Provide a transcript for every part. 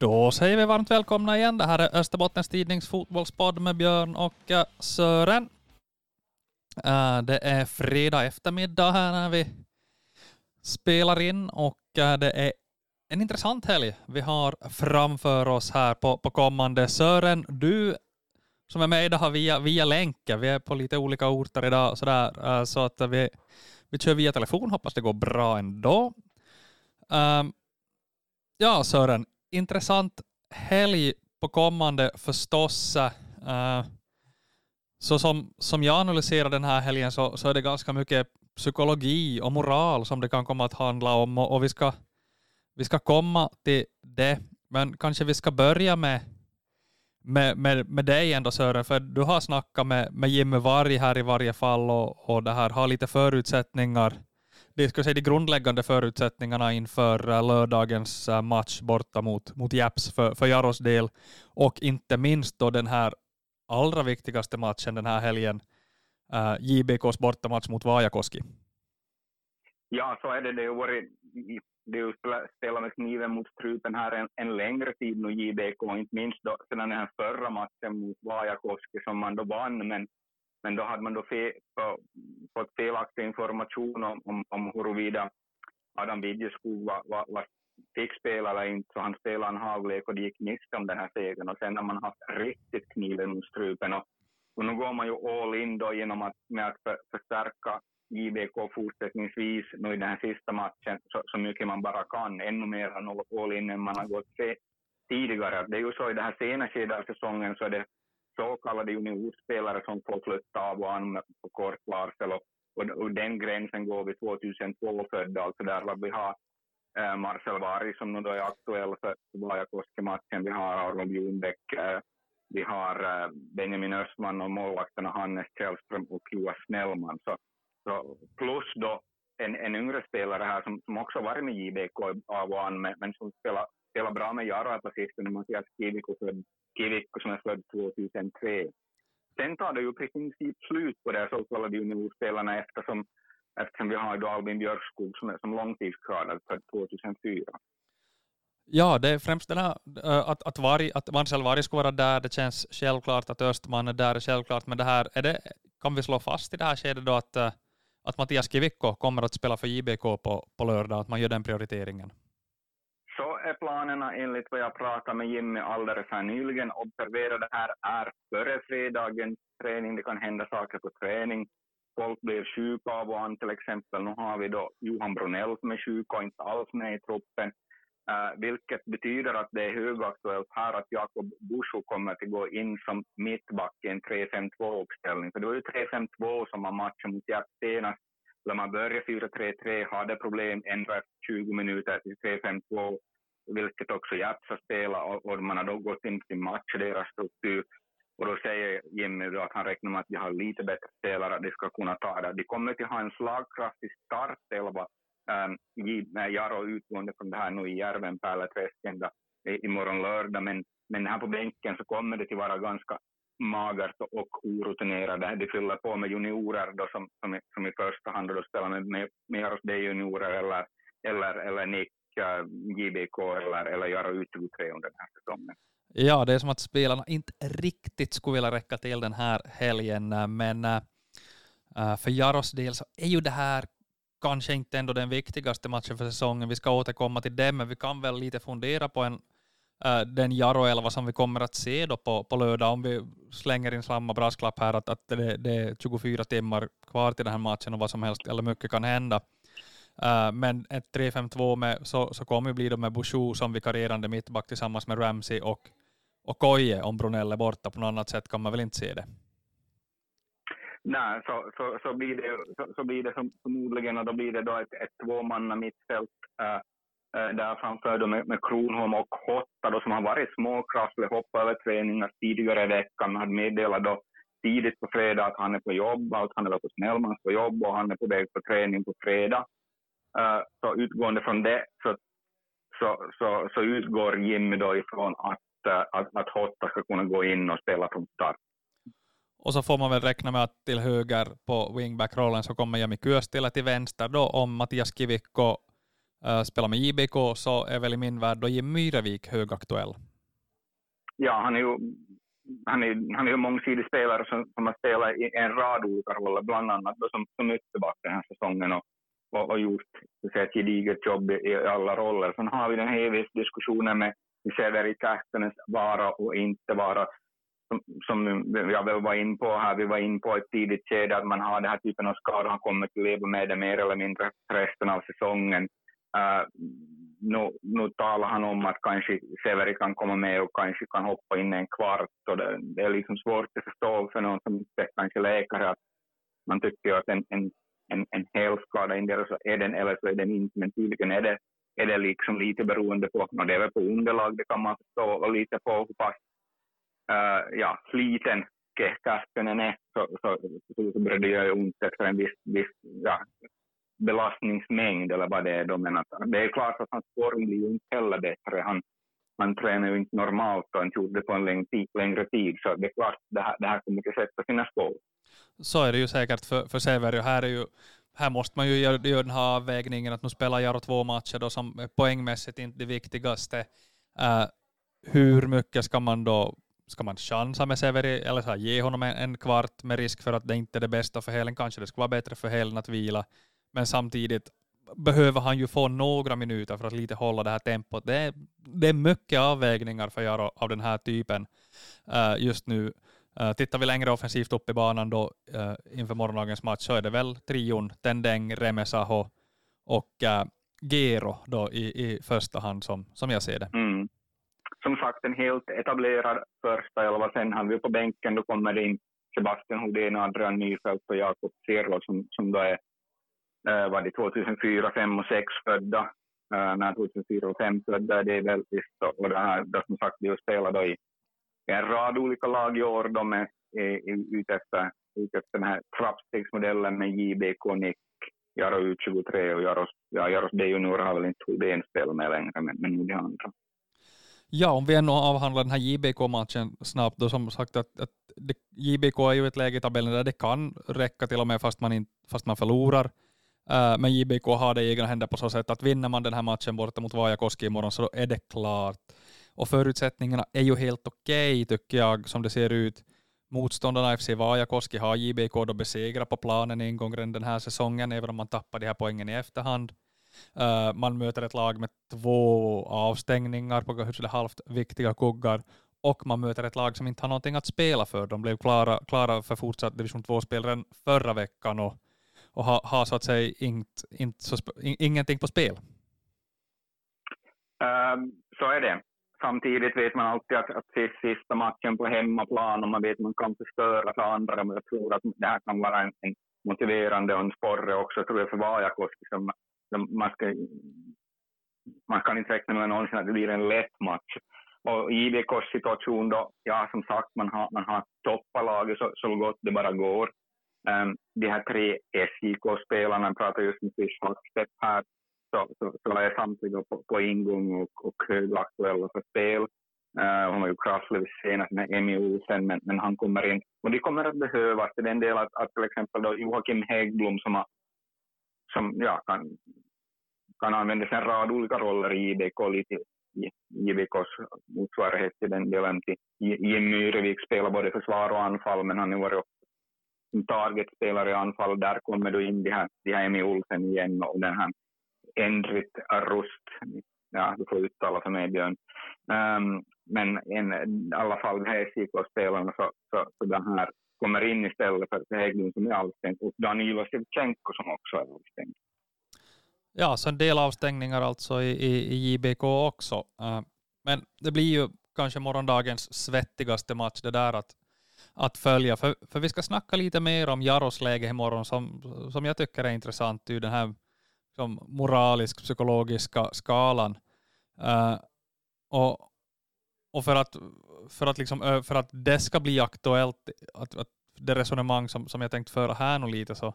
Då säger vi varmt välkomna igen. Det här är Österbottens Tidnings fotbollspodd med Björn och eh, Sören. Eh, det är fredag eftermiddag här när vi spelar in och eh, det är en intressant helg vi har framför oss här på, på kommande. Sören, du som är med idag via, via länken, vi är på lite olika orter idag sådär, så att vi, vi kör via telefon, hoppas det går bra ändå. Um, ja, Sören, intressant helg på kommande förstås. Uh, så som, som jag analyserar den här helgen så, så är det ganska mycket psykologi och moral som det kan komma att handla om och, och vi, ska, vi ska komma till det. Men kanske vi ska börja med, med, med, med dig ändå Sören, för du har snackat med, med Jimmy Varg här i varje fall och, och det här har lite förutsättningar de ska säga de grundläggande förutsättningarna inför eh, lördagens eh, match borta mot, mot Japs för, för Jaros del och inte minst då den här allra viktigaste matchen den här helgen, eh, uh, JBKs bortamatch mot Vajakoski. Ja, så är det. Det har varit det är spelat med kniven mot strupen här en, en längre tid nu, JBK, inte minst då, sedan den här förra matchen mot Vajakoski som man då vann, men men då hade man då fe, fått felaktig information om, om, om huruvida Adam Widjeskog var, var, var fick spela eller inte, så han spelade en halvlek och det gick miste om den här segern. Och sen har man haft riktigt kniven mot strupen. Och, och nu går man ju all in då genom att, med att för, förstärka JBK fortsättningsvis nu i den här sista matchen så, så mycket man bara kan. Ännu mer än all in än man har gått tidigare. Det är ju så i det här sena skedet av säsongen så är det så kallade juniorspelare som får flytta av och an på kort varsel. Och, och, den gränsen går vid 2002 födda, alltså där vi har eh, Marcel Varg som nu då är aktuell för Vajakoski-matchen. Vi har Aron Ljungbäck, eh, vi har eh, Benjamin Östman och målvakterna Hannes Källström och Joa Snellman. Så, så plus då en, en yngre spelare här som, som också varit med JBK av och an, men som spelar, spelar bra med Jaro på sistone, Mattias Kiviko född Kivikko som är född 2003. Sen tar det ju i princip slut på de så kallade juniorspelarna eftersom, eftersom vi har då Albin Björkskog som är som långtidsskadad född 2004. Ja, det är främst den här, eh, att, att, Varg, att Marcel Varg ska vara där, det känns självklart att Östman är där, självklart, men det här, är det, kan vi slå fast i det här skedet då att, eh, att Mattias Kivikko kommer att spela för JBK på, på lördag, att man gör den prioriteringen? Är planerna enligt vad jag pratade med Jimmy alldeles här nyligen. Observera det här är före fredagens träning. Det kan hända saker på träning. Folk blir sjuka av och an till exempel. Nu har vi då Johan Brunell som är sjuk och inte alls med i truppen. Uh, vilket betyder att det är högaktuellt här att Jakob Busho kommer att gå in som mittback i en 3-5-2-uppställning. För det var ju 3-5-2 som var matchen mot Gert senast. När man började 4-3-3 hade problem ändrade 20 minuter till 3-5-2 vilket också Jats har spelat och man har då gått in till match, deras struktur. Och då säger Jimmy då att han räknar med att de har lite bättre spelare, att de ska kunna ta det. De kommer att ha en slagkraftig startelva um, ehm, eh, Jaro utgående från det här nu i Järven, Pärleträsken imorgon lördag. Men, men här på bänken så kommer det att vara ganska magert och orutinerat. De fyller på med juniorer då som, som, i, som i första hand då spelar med, med, med Jaros D-juniorer eller, eller, eller Nick JBK eller, eller göra U23 under den här säsongen. Ja, det är som att spelarna inte riktigt skulle vilja räcka till den här helgen, eh, men eh, eh, för Jaros del så är ju det här kanske inte ändå den viktigaste matchen för säsongen. Vi ska återkomma till det, men vi kan väl lite fundera på en, den Jaro-elva som vi kommer att se då på, på lördag, om vi slänger in samma brasklapp här att, att det, det, är 24 timmar kvar till den här matchen och vad som helst, eller mycket kan hända. Uh, men ett 3-5-2 med, så, så kommer det bli då med Bouchou som vikarierande mittback tillsammans med Ramsey och, och Koje om Brunell är borta. På något annat sätt kan man väl inte se det? Nej, så, så, så, blir, det, så, så blir det förmodligen och då blir det då ett, ett tvåmanna mittfält uh, uh, där framför då med, med Kronholm och Hotta då, som har varit småkrasslig, hoppat över träningar tidigare i veckan, hade meddelat då tidigt på fredag att han är på jobb, att han är på Snellmans på jobb och han är på väg på träning på fredag. Uh, så utgående från det så, så, så, så utgår Jimmy då ifrån att, uh, att, att Hotta ska kunna gå in och spela från start. Och så får man väl räkna med att till höger på wingback-rollen så kommer Jami Kyöstilä till vänster då om Mattias Kivikko uh, spelar med JBK så är väl i min värld då Jim Myrevik högaktuell. Ja, han är ju han är, han är ju mångsidig spelare som, som har spelat i en rad olika roller, bland annat då som, som ytterback den här säsongen och, och, och gjort ett gediget jobb i, i, alla roller. Sen har vi den här diskussionen med Severi Kähkönens vara och inte vara som, som jag väl var in på här, vi var in på ett tidigt skede att man har den här typen av skador, han kommer att leva med det mer eller mindre resten av säsongen. Uh, nu, nu talar han om att kanske Severi kan komma med och kanske kan hoppa in en kvart och det, det är liksom svårt att förstå för någon som inte kanske läkare att man tycker att en, en, en, en hälskada, endera så är den eller så är den inte, men tydligen är det, är det liksom lite beroende på, och det är väl på underlag, det kan man förstå, och lite på hur pass uh, ja, sliten Kähkönen är, så, så, så, så börjar det göra ont efter en viss, viss ja, belastningsmängd eller vad det är. Då. Men att, det är klart att hans form blir ju inte heller bättre. Han, han tränar ju inte normalt och inte gjort det på en längre tid, längre tid. Så det är klart att det här, det här kommer att sätta sina spår. Så är det ju säkert för, för Severio. Här, är ju, här måste man ju göra, göra den här avvägningen att nu spelar Jaro två matcher då som är poängmässigt inte det viktigaste. Uh, hur mycket ska man då ska man chansa med Severi eller så här, ge honom en, en, kvart med risk för att det inte är det bästa för helen. Kanske det skulle vara bättre för helen att vila. Men samtidigt behöver han ju få några minuter för att lite hålla det här tempot. Det är, det är mycket avvägningar för Jaro av den här typen uh, just nu. Uh, tittar vi längre offensivt upp i banan då uh, inför morgondagens match så är det väl trion Tendeng, Remesaho och uh, Gero då i, i första hand som, som jag ser det. Mm. Som sagt en helt etablerad första elva. Sen har vi på bänken, då kommer det in Sebastian Hodén, Adrian Nyfeldt och Jakob Sirlo som, som då är uh, var det 2004, 5 och 6 födda. Uh, när 2004 och 5 födda, det är väl. Och det här, då, som sagt, vi spelar då i en rad olika lag i år. De är, ute efter, ute efter den här trappstegsmodellen med JBK, Nick, Jaro U23 och Jaros, ja, Jaros D-junior har väl inte Hultén spelat med längre, men, men de andra. Ja, om vi ändå avhandlar den här JBK-matchen snabbt, då som sagt att, att det, JBK är ju ett läge i tabellen där det kan räcka till och med fast man, in, fast man förlorar. Uh, men JBK har det i egna händer på så sätt att vinner man den här matchen borta mot Vajakoski imorgon så är det klart. Och förutsättningarna är ju helt okej okay, tycker jag som det ser ut. Motståndarna FC Vajakoski har JBK då besegrat på planen en gång redan den här säsongen, även om man tappar de här poängen i efterhand. Uh, man möter ett lag med två avstängningar på kanske halvt viktiga kuggar och man möter ett lag som inte har någonting att spela för. De blev klara, klara för fortsatt division 2-spel redan förra veckan och och har ha, så att säga inte, inte så, ingenting på spel? Um, så är det. Samtidigt vet man alltid att, att sista matchen på hemmaplan och man vet att man kan förstöra för andra. Men jag tror att det här kan vara en, en motiverande och en sporre också tror jag för Vajakoski. Som, man, ska, man kan inte räkna med någonsin att det blir en lätt match. Och JVKs situation då, ja som sagt man har, man har toppat laget så, så gott det bara går. Um, de här tre SJK-spelarna, pratar just med Chris Hackstedt här, så, så, så är samtliga på, på ingång och, och högaktuella för spel. Uh, hon var ju krasslig senast med Emmy Olsen, men, men han kommer in. Och de kommer att behövas till en del att, att till exempel då Joakim Häggblom som, har, som ja, kan, kan användas en rad olika roller i IBK. lite JBKs motsvarighet till den delen till Jim Myrevik spelar både försvar och anfall, men han har varit targetspelare i anfall, där kommer du in de här, de här Emmy Olsen igen och den här Endrit Rust, ja du får uttala för mig Björn. Um, men en, i alla fall de här SJK-spelarna så, så, så den här kommer in istället för Hägglund som är avstängd och Danilo Shevchenko som också är avstängd. Ja, så en del avstängningar alltså i, i, i JBK också. Uh, men det blir ju kanske morgondagens svettigaste match det där att att följa. För, för vi ska snacka lite mer om Jaros läge imorgon som, som jag tycker är intressant ur den här Liksom, som moralisk-psykologiska skalan. Uh, och och för, att, för, att liksom, för att det ska bli aktuellt, att, att det resonemang som, som jag tänkt föra här nu lite så,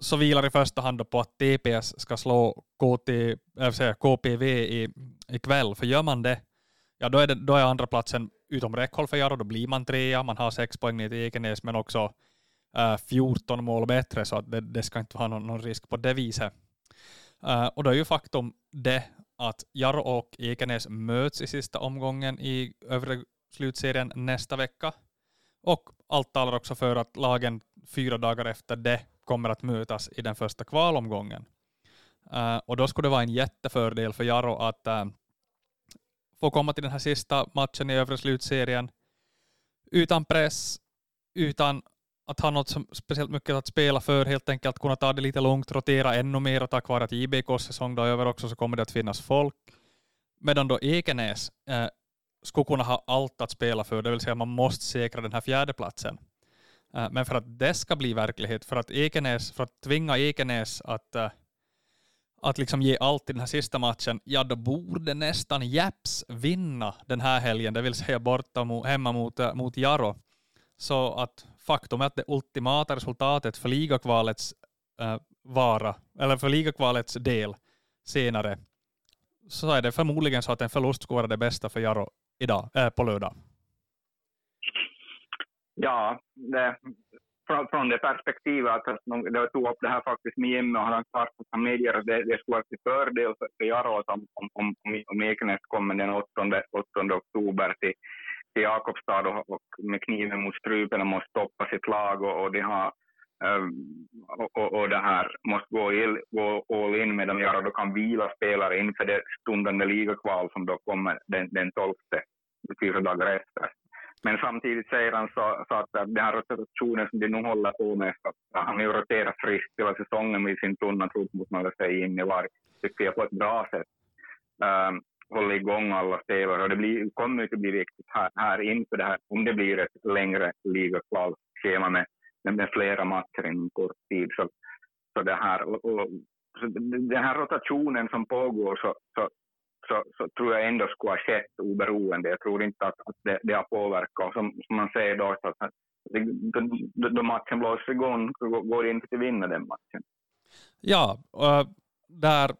så vilar i första hand på att TPS ska slå KT, säga, KPV i, ikväll. För gör man det, ja då är, det, då är andra platsen utom räckhåll för Jaro, då blir man trea, man har sex poäng ner till Ekenäs, men också äh, 14 mål bättre, så att det, det ska inte vara någon, någon risk på det viset. Uh, och då är ju faktum det att Jarro och Ekenäs möts i sista omgången i övre slutserien nästa vecka. Och allt talar också för att lagen fyra dagar efter det kommer att mötas i den första kvalomgången. Uh, och då skulle det vara en jättefördel för Jarro att uh, få komma till den här sista matchen i övre slutserien utan press, utan att ha något som speciellt mycket att spela för, helt enkelt kunna ta det lite lugnt, rotera ännu mer och tack vare att JBKs säsong då är över också så kommer det att finnas folk. Medan då Ekenäs eh, skulle kunna ha allt att spela för, det vill säga man måste säkra den här fjärdeplatsen. Eh, men för att det ska bli verklighet, för att, Ekenäs, för att tvinga Ekenäs att, eh, att liksom ge allt i den här sista matchen, ja då borde nästan Japs vinna den här helgen, det vill säga borta mot, hemma mot, eh, mot Jaro. Så att faktum är att det ultimata resultatet för ligakvalets äh, vara, eller för ligakvalets del senare, så är det förmodligen så att en förlust skulle vara det bästa för Jaro idag, äh, på lördag. Ja, det, från, från det perspektivet att jag tog upp det här faktiskt med Jimmy och han klart att han medger att det, det skulle vara till fördel för, för Jaro om, om, om, om Ekenäs kommer den 8, 8 oktober till, till Jakobstad och, och med kniven mot strupen och måste stoppa sitt lag och, och de har um, och, och, det här måste gå, il, gå all in med dem och då kan vila spelare inför det stundande ligakval som då kommer den, den 12, fyra dagar efter. Men samtidigt säger han så, så att den här rotationen som de nu håller på med, så att han har ju roterat friskt hela säsongen med sin tunna trupp, mot man säga, in i varje, tycker jag, på ett bra sätt. Um, hålla igång alla spelare och det blir, kommer att bli viktigt här, här inför det här, om det blir ett längre ligakvalschema med, med flera matcher inom kort tid. Så, så det här, och, och, så den här rotationen som pågår så, så, så, så, tror jag ändå skulle ha skett oberoende. Jag tror inte att, att det, det har påverkat. Och som, som man säger då, så att då, då matchen blåser igång går det inte att vinna den matchen. Ja, och eh, där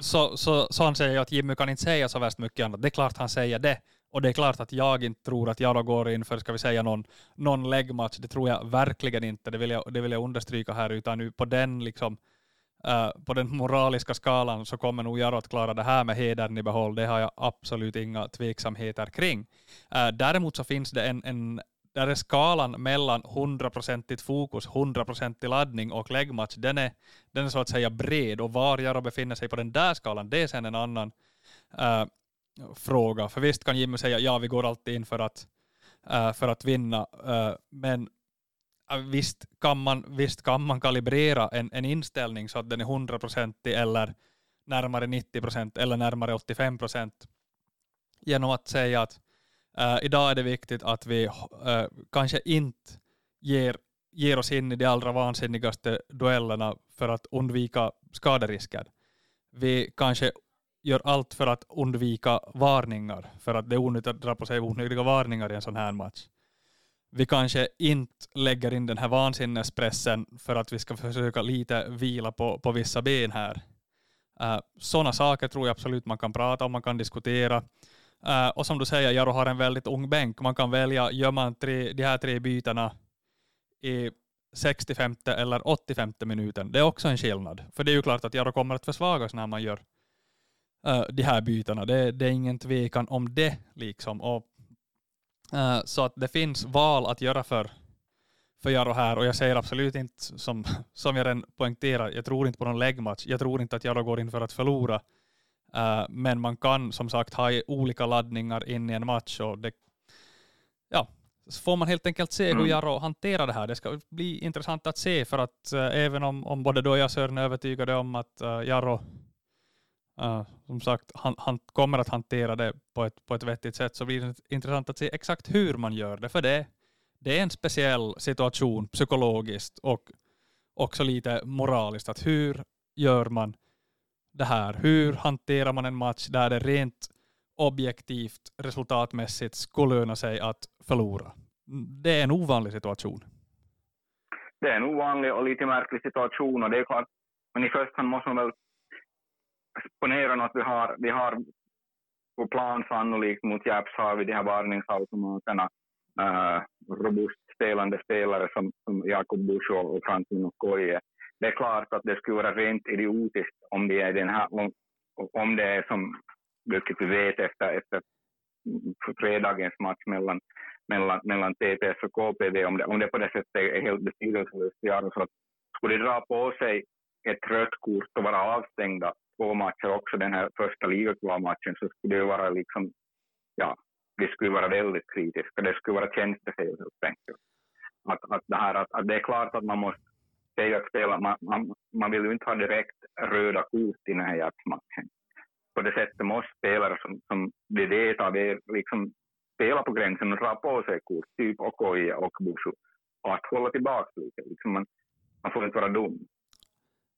så, så, så han säger att Jimmy kan inte säga så värst mycket annat. Det är klart han säger det. Och det är klart att jag inte tror att jag då går in för, ska vi säga, någon, någon läggmatch. Det tror jag verkligen inte. Det vill jag, det vill jag understryka här. Utan nu på den, liksom, uh, på den moraliska skalan så kommer nog Jaro att klara det här med hedern i behåll. Det har jag absolut inga tveksamheter kring. Uh, däremot så finns det en, en där är skalan mellan 100% fokus, 100% laddning och läggmatch, den är, den är så att säga bred och var Jaro befinner sig på den där skalan, det är sen en annan äh, fråga. För visst kan Jimmy säga ja, vi går alltid in för att, äh, för att vinna, äh, men visst kan, man, visst kan man kalibrera en, en inställning så att den är 100% eller närmare 90% eller närmare 85% genom att säga att Uh, idag är det viktigt att vi uh, kanske inte ger, ger oss in i de allra vansinnigaste duellerna för att undvika skaderisker. Vi kanske gör allt för att undvika varningar, för att det är onödigt att dra på sig onödiga varningar i en sån här match. Vi kanske inte lägger in den här vansinnespressen för att vi ska försöka lite vila på, på vissa ben här. Eh, uh, Sådana saker tror jag absolut man kan prata om, man kan diskutera. Uh, och som du säger, Jaro har en väldigt ung bänk. Man kan välja, gör man tre, de här tre bytena i 65 eller 85 minuten. Det är också en skillnad. För det är ju klart att Jaro kommer att försvagas när man gör uh, de här bytena. Det, det, är ingen tvekan om det. liksom. Och, uh, så att det finns val att göra för, för Jaro här. Och jag säger absolut inte, som, som jag redan poängterar, jag tror inte på någon läggmatch. Jag tror inte att Jaro går in för att förlora. Uh, men man kan som sagt ha olika laddningar in i en match och det, ja, så får man helt enkelt se hur mm. Jaro hanterar det här. Det ska bli intressant att se för att uh, även om, om både då och jag Sören är övertygade om att uh, Jaro som sagt, han, han, kommer att hantera det på ett, på ett vettigt sätt så blir det intressant att se exakt hur man gör det. För det, det är en speciell situation psykologiskt och också lite moraliskt. Att hur gör man det här. Hur hanterar man en match där det rent objektivt resultatmässigt skulle löna sig att förlora? Det är en ovanlig situation. Det är en ovanlig och lite märklig situation och det är klart, men i första hand måste man väl ponera att vi har, vi har på plan sannolikt mot Japs har vi de här varningsautomaterna, äh, robust spelande spelare som, som Jakob Busch och Franklin Okoye det är klart att det skulle vara rent idiotiskt om det är den här, om, om det är som, vilket vi vet efter, efter fredagens match mellan, mellan, mellan TPS och KPV, om det, om det på det sättet är helt betydelselöst. Så att skulle de dra på sig ett rött kort och vara avstängda två matcher, också den här första ligakvalmatchen, så skulle det vara liksom, ja, vi skulle vara väldigt kritiska. Det skulle vara tjänstefel helt enkelt. Att, att, det, här, att, att det är klart att man måste säga att spela, man, man, man vill ju inte ha direkt röda kort i den här matchen. På det sättet måste spelare som, som vi vet av er liksom spela på gränsen och dra på sig kort, typ Okoye och Bushu, och att hålla tillbaka lite. Liksom man, man får inte vara dum.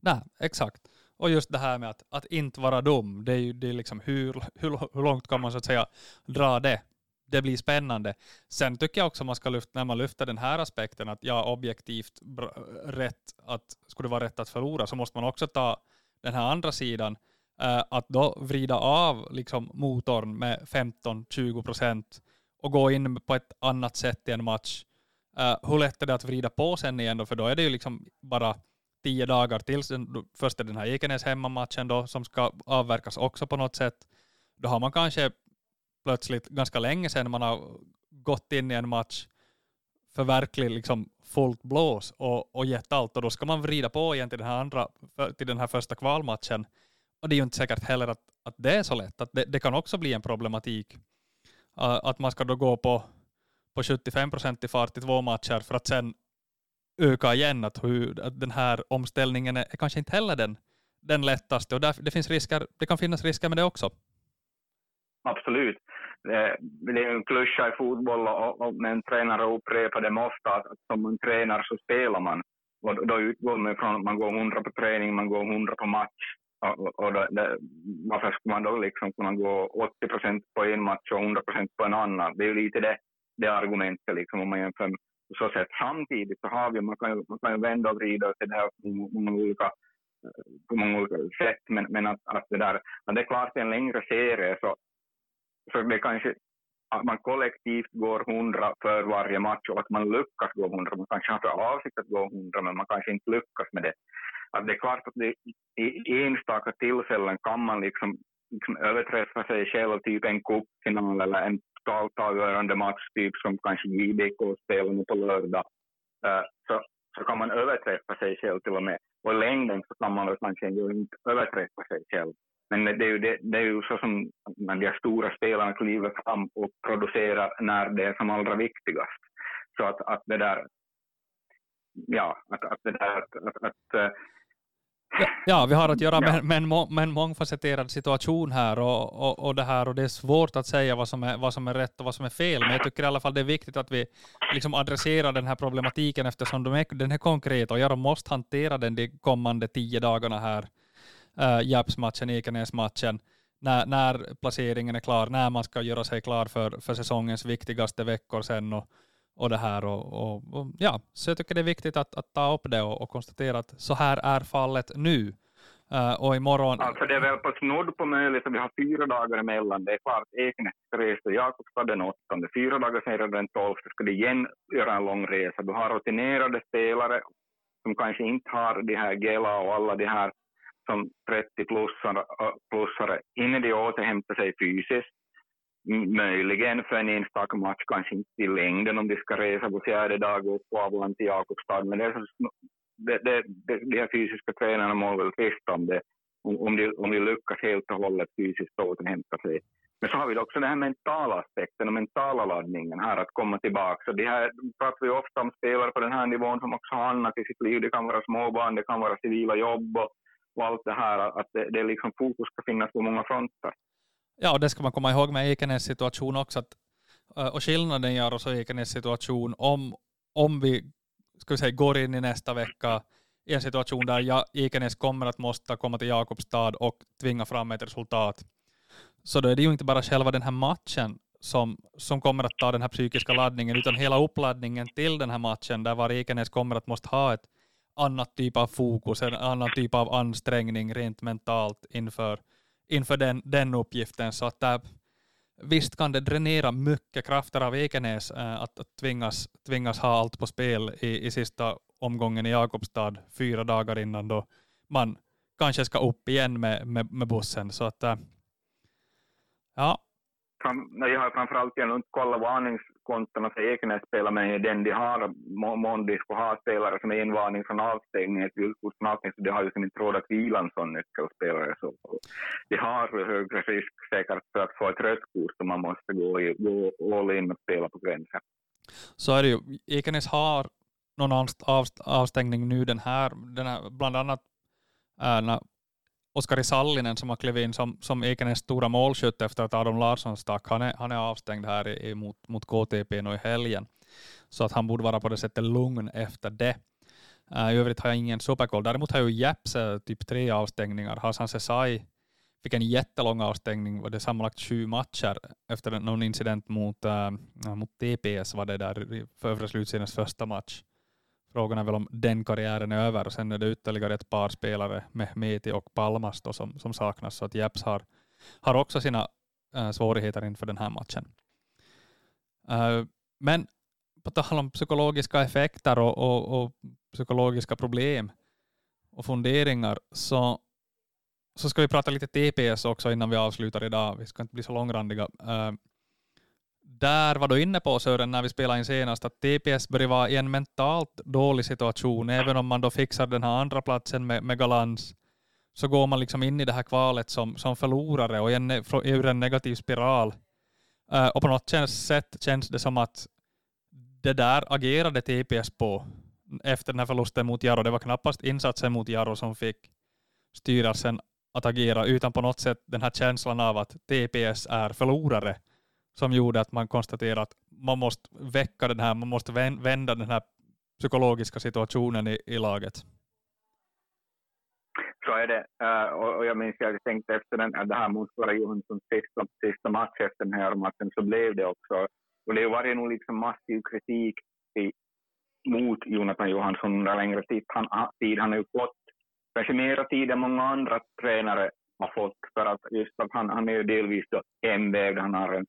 Nej, exakt. Och just det här med att, att inte vara dum, det är ju det är liksom hur, hur, hur långt kan man så att säga dra det? Det blir spännande. Sen tycker jag också man ska lyfta, när man lyfter den här aspekten, att ja, objektivt rätt, att skulle det vara rätt att förlora, så måste man också ta den här andra sidan, eh, att då vrida av liksom, motorn med 15-20 procent och gå in på ett annat sätt i en match. Eh, hur lätt är det att vrida på sen igen då, för då är det ju liksom bara tio dagar tills först är den här Ekenäs hemmamatchen då som ska avverkas också på något sätt. Då har man kanske plötsligt ganska länge sedan man har gått in i en match för verkligen liksom fullt blås och, och gett allt och då ska man vrida på igen till den här, andra, till den här första kvalmatchen. Och det är ju inte säkert heller att, att det är så lätt. Att det, det kan också bli en problematik. Att man ska då gå på, på 75 procent i fart i två matcher för att sen öka igen, att, hur, att den här omställningen är, är kanske inte heller den, den lättaste och där, det, finns risker, det kan finnas risker med det också. Absolut. Eh, det, är en klyscha i fotboll och, och med en tränare upprepar det ofta att, som man tränar så spelar man. Och då utgår man från att man går hundra på träning, man går hundra på match. Och, och då, det, varför skulle man då liksom kunna gå 80 procent på en match och 100 procent på en annan? Det är ju lite det, det argumentet liksom om man jämför så sätt. Samtidigt så har vi, man kan ju, man kan ju vända och vrida till det här på många olika, eh, på många olika sätt, men, men att, att det där, att det är klart i en längre serie så, så det kanske att man kollektivt går hundra för varje match och att man lyckas gå hundra. Man kanske har för avsikt att gå hundra, men man kanske inte lyckas med det. Att det är klart att det, i enstaka tillfällen kan man liksom, liksom överträffa sig själv, typ en cupfinal eller en totalt avgörande match, typ som kanske JBK spelar nu på lördag, uh, så, så kan man överträffa sig själv till och med. Och i längden så kan man kanske inte överträffa sig själv. Men det är ju, det, det är ju så som när de stora spelarna kliver fram och producerar när det är som allra viktigast. Så att, att det där, ja, att, att det där, att, att, att Ja, vi har att göra med, med, en, med en mångfacetterad situation här och, och, och, det här och det är svårt att säga vad som, är, vad som är rätt och vad som är fel. Men jag tycker i alla fall det är viktigt att vi liksom adresserar den här problematiken eftersom de är, den är konkret och jag måste hantera den de kommande tio dagarna här. Äh, Japs-matchen, Ikenäs-matchen, När, när placeringen är klar, när man ska göra sig klar för, för säsongens viktigaste veckor sen. Och, och det här. Och, och, och, ja, så jag tycker det är viktigt att, att ta upp det och, och konstatera att så här är fallet nu. Uh, och imorgon... Alltså det är väl på snudd på möjligt att vi har fyra dagar emellan. Det är klart, Ekenäs ska resa Jakobstad den åttonde. Fyra dagar senare den tolfte ska de igen göra en lång resa. Du har rutinerade spelare som kanske inte har de här Gela och alla de här som 30-plussare äh, plussare, innan de återhämtar sig fysiskt möjligen för en enstaka match, kanske inte i längden om de ska resa på fjärde dag upp på Avland till Jakobstad. Men det, är, det, det, det, de här fysiska tränarna mår väl tvista om det, om de, om de lyckas helt och hållet fysiskt återhämta sig. Men så har vi också den här mentala aspekten och mentala laddningen här att komma tillbaka. Så det här pratar vi ofta om spelare på den här nivån som också har annat i sitt liv. Det kan vara småbarn, det kan vara civila jobb och, och allt det här. Att det, det liksom fokus ska finnas på många fronter. Ja, och det ska man komma ihåg med Ekenäs situation också. Att, eh, och skillnaden gör och Ekenäs situation om, om vi ska vi säga, går in i nästa vecka i en situation där ja, Ekenäs kommer att måste komma till Jakobstad och tvinga fram ett resultat. Så då är det ju inte bara själva den här matchen som, som kommer att ta den här psykiska laddningen, utan hela uppladdningen till den här matchen där var Ekenäs kommer att måste ha ett annat typ av fokus, en annan typ av ansträngning rent mentalt inför inför den, den uppgiften. Så att äh, visst kan det dränera mycket krafter av Ekenäs äh, att, att tvingas, tvingas ha allt på spel i, i sista omgången i Jakobstad fyra dagar innan då man kanske ska upp igen med, med, med bussen. Så att, äh, ja. Jag har framförallt inte kollat varningskontona för Ekenäs spelar med den de har. Mån de skulle ha spelare som är invarning från avstängning, ett villkor från avstängning, så de har ju som inte råd att vila en sån nyckelspelare. Så de har högre risk säkert för att få ett rött kort så man måste gå, i, gå all in och spela på gränsen. Så är det ju. Ekenäs har någon avstängning nu den här, den här bland annat äh, Oskari Sallinen som har klivit in som, som Ekenäs stora målskytt efter att Adam Larsson stack, han är, han är avstängd här i, mot, mot KTP nu i helgen. Så att han borde vara på det sättet lugn efter det. Uh, I övrigt har jag ingen superkoll. Däremot har ju Japs eh, typ tre avstängningar. Hassan Sesai fick en jättelång avstängning, var det sammanlagt sju matcher efter någon incident mot, uh, mot TPS var det där för övre slutsidens första match. Frågan är väl om den karriären är över och sen är det ytterligare ett par spelare, Mehmeti och Palmas då, som, som saknas. Så att Jeps har, har också sina äh, svårigheter inför den här matchen. Äh, men på tal om psykologiska effekter och, och, och, psykologiska problem och funderingar så, så ska vi prata lite TPS också innan vi avslutar idag. Vi ska inte bli så långrandiga. Äh, där var du inne på Sören när vi spelade in senast att TPS börjar vara i en mentalt dålig situation. Även om man då fixar den här andra platsen med, med galans så går man liksom in i det här kvalet som, som förlorare och en, ur en negativ spiral. Uh, och på något sätt känns det som att det där agerade TPS på efter den här förlusten mot Jaro. Det var knappast insatsen mot Jaro som fick styrelsen att agera, utan på något sätt den här känslan av att TPS är förlorare som gjorde att man konstaterade att man måste väcka den här, man måste vända den här psykologiska situationen i, i laget. Så är det. Eh, och, jag minns jag tänkte efter den, eh, det här mot Johanssons sista, sista match efter den här matchen så blev det också, och det var nog liksom massiv kritik i, mot Jonathan Johansson under längre tid. Han, tid. han har ju fått kanske mera tid än många andra tränare har fått för att just att han, han är ju delvis då hemvävd, han har en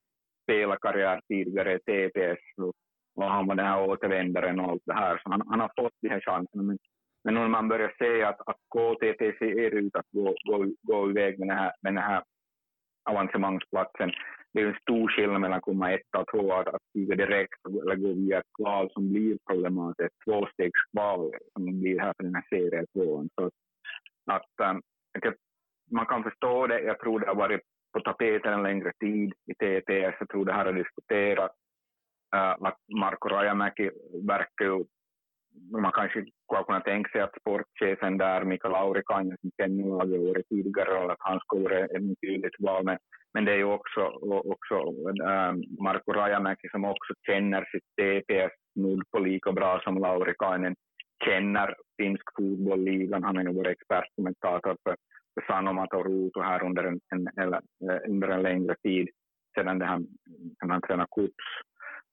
spelarkarriär tidigare i TPS och han var den här återvändaren och allt det här. Så han, han har fått de här chanserna. Men, men när man börjar se att, att KTP ser ut att gå, gå, gå iväg med den här, med den här avancemangsplatsen, det är en stor skillnad mellan att komma ett och två, att, stiga direkt eller gå via ett kval som blir problematiskt, tvåstegskval som blir här för den här serien. Så att, att eh, man kan förstå det, jag tror det har varit på tapeten en längre tid i TPS. Jag tror det här har diskuterats. Uh, Marko Rajamäki verkar ju, man kanske skulle kunna tänka sig att sportchefen där, Mikael Laurikainen, som känner laget året tidigare, att han skulle vara ett tydligt val. Men, men det är ju också, också uh, Marko Rajamäki som också känner sitt TPS nog på lika bra som Laurikainen känner finsk fotboll, ligan. Han har ju varit expertkommentator för Sanomat och Ruutu här under en, en, eller, eh, under en längre tid sedan det han, han tränade Kups.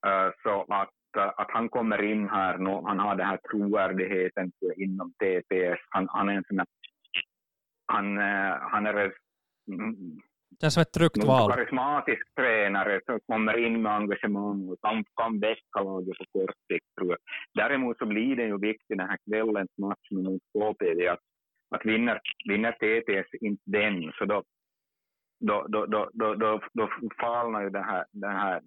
Uh, så att, uh, att han kommer in här nu, han har den här trovärdigheten inom TPS. Han, han är en sån här, han, han är mm, Känns som ett tryggt val. karismatisk tränare som kommer in med engagemang och kan, kan väcka laget på kort sikt, tror jag. Däremot så blir det ju viktigt den här kvällens match mot KPV att att vinner, vinner TTS inte den, så då, då, då, då, då, då, då falnar ju den här, den här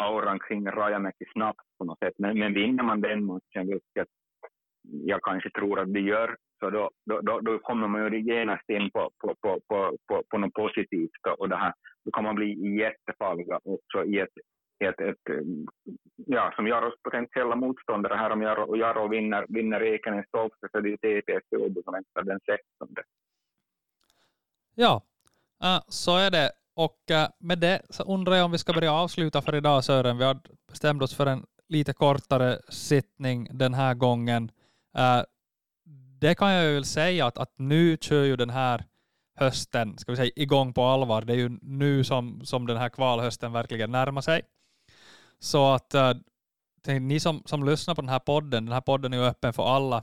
auran kring Rajamäki snabbt på något sätt. Men, men vinner man den matchen, vilket jag kanske tror att det gör, så då, då, då, då kommer man ju genast in på, på, på, på, på, på något positivt och det här, då kan man bli jättefarliga också i ett ett, ett, eh, ja, som Jaros potentiella motståndare här om Jaro, Jaro vinner, vinner Ekenäs 12 så det är TPS Åbo som väntar den 16. Ja, eh, så är det. Och eh, med det så undrar jag om vi ska börja avsluta för idag Sören. Vi har bestämt oss för en lite kortare sittning den här gången. Det kan jag väl säga att, att nu kör ju den här hösten, ska vi säga igång på allvar. Det är ju nu som, som den här kvalhösten verkligen närmar sig. Så att uh, ni som, som lyssnar på den här podden, den här podden är ju öppen för alla,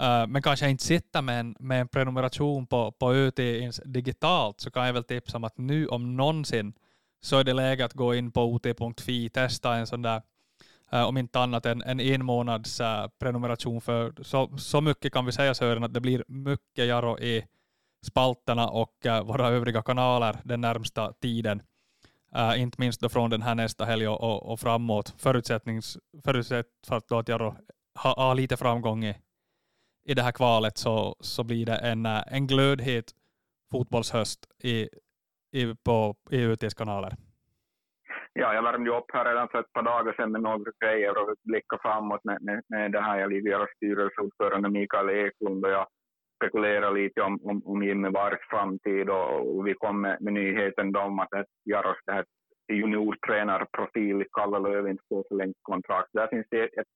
uh, men kanske inte sitter med en, med en prenumeration på, på UT digitalt, så kan jag väl tipsa om att nu om någonsin så är det läge att gå in på ut.fi, testa en sån där Uh, om inte annat än en en månads prenumeration för så, så mycket kan vi säga Sören att det blir mycket Jaro i spalterna och våra övriga kanaler den närmsta tiden. Uh, inte minst då från den här nästa helg och, och, och framåt. Förutsättnings, förutsatt för att, då att då har har lite framgång i, i det här kvalet så, så blir det en, äh, en glödhet fotbollshöst i, i, på, i UTs kanaler. Ja, jag värmde upp här redan för ett par dagar sedan med några grejer och blickade framåt med, med, med det här. Jag ligger styrelseordförande Mikael Eklund och jag spekulera lite om, om, om Jimmy Vargs framtid och, och vi kom med, med nyheten om att Jaros det här juniortränarprofil i Kalle inte får förlängt kontrakt. Där finns det ett,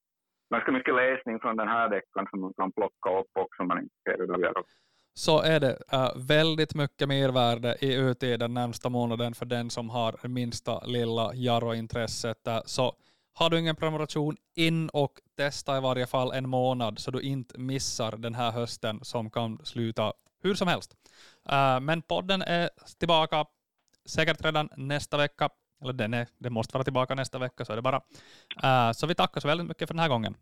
ganska mycket läsning från den här veckan som man kan plocka upp också om man är intresserad av Jaros så är det uh, väldigt mycket mervärde i UT den närmsta månaden för den som har minsta lilla Jaro-intresset. Uh, så har du ingen prenumeration, in och testa i varje fall en månad så du inte missar den här hösten som kan sluta hur som helst. Uh, men podden är tillbaka säkert redan nästa vecka. Eller den, är, den måste vara tillbaka nästa vecka så är det bara. Uh, så vi tackar så väldigt mycket för den här gången.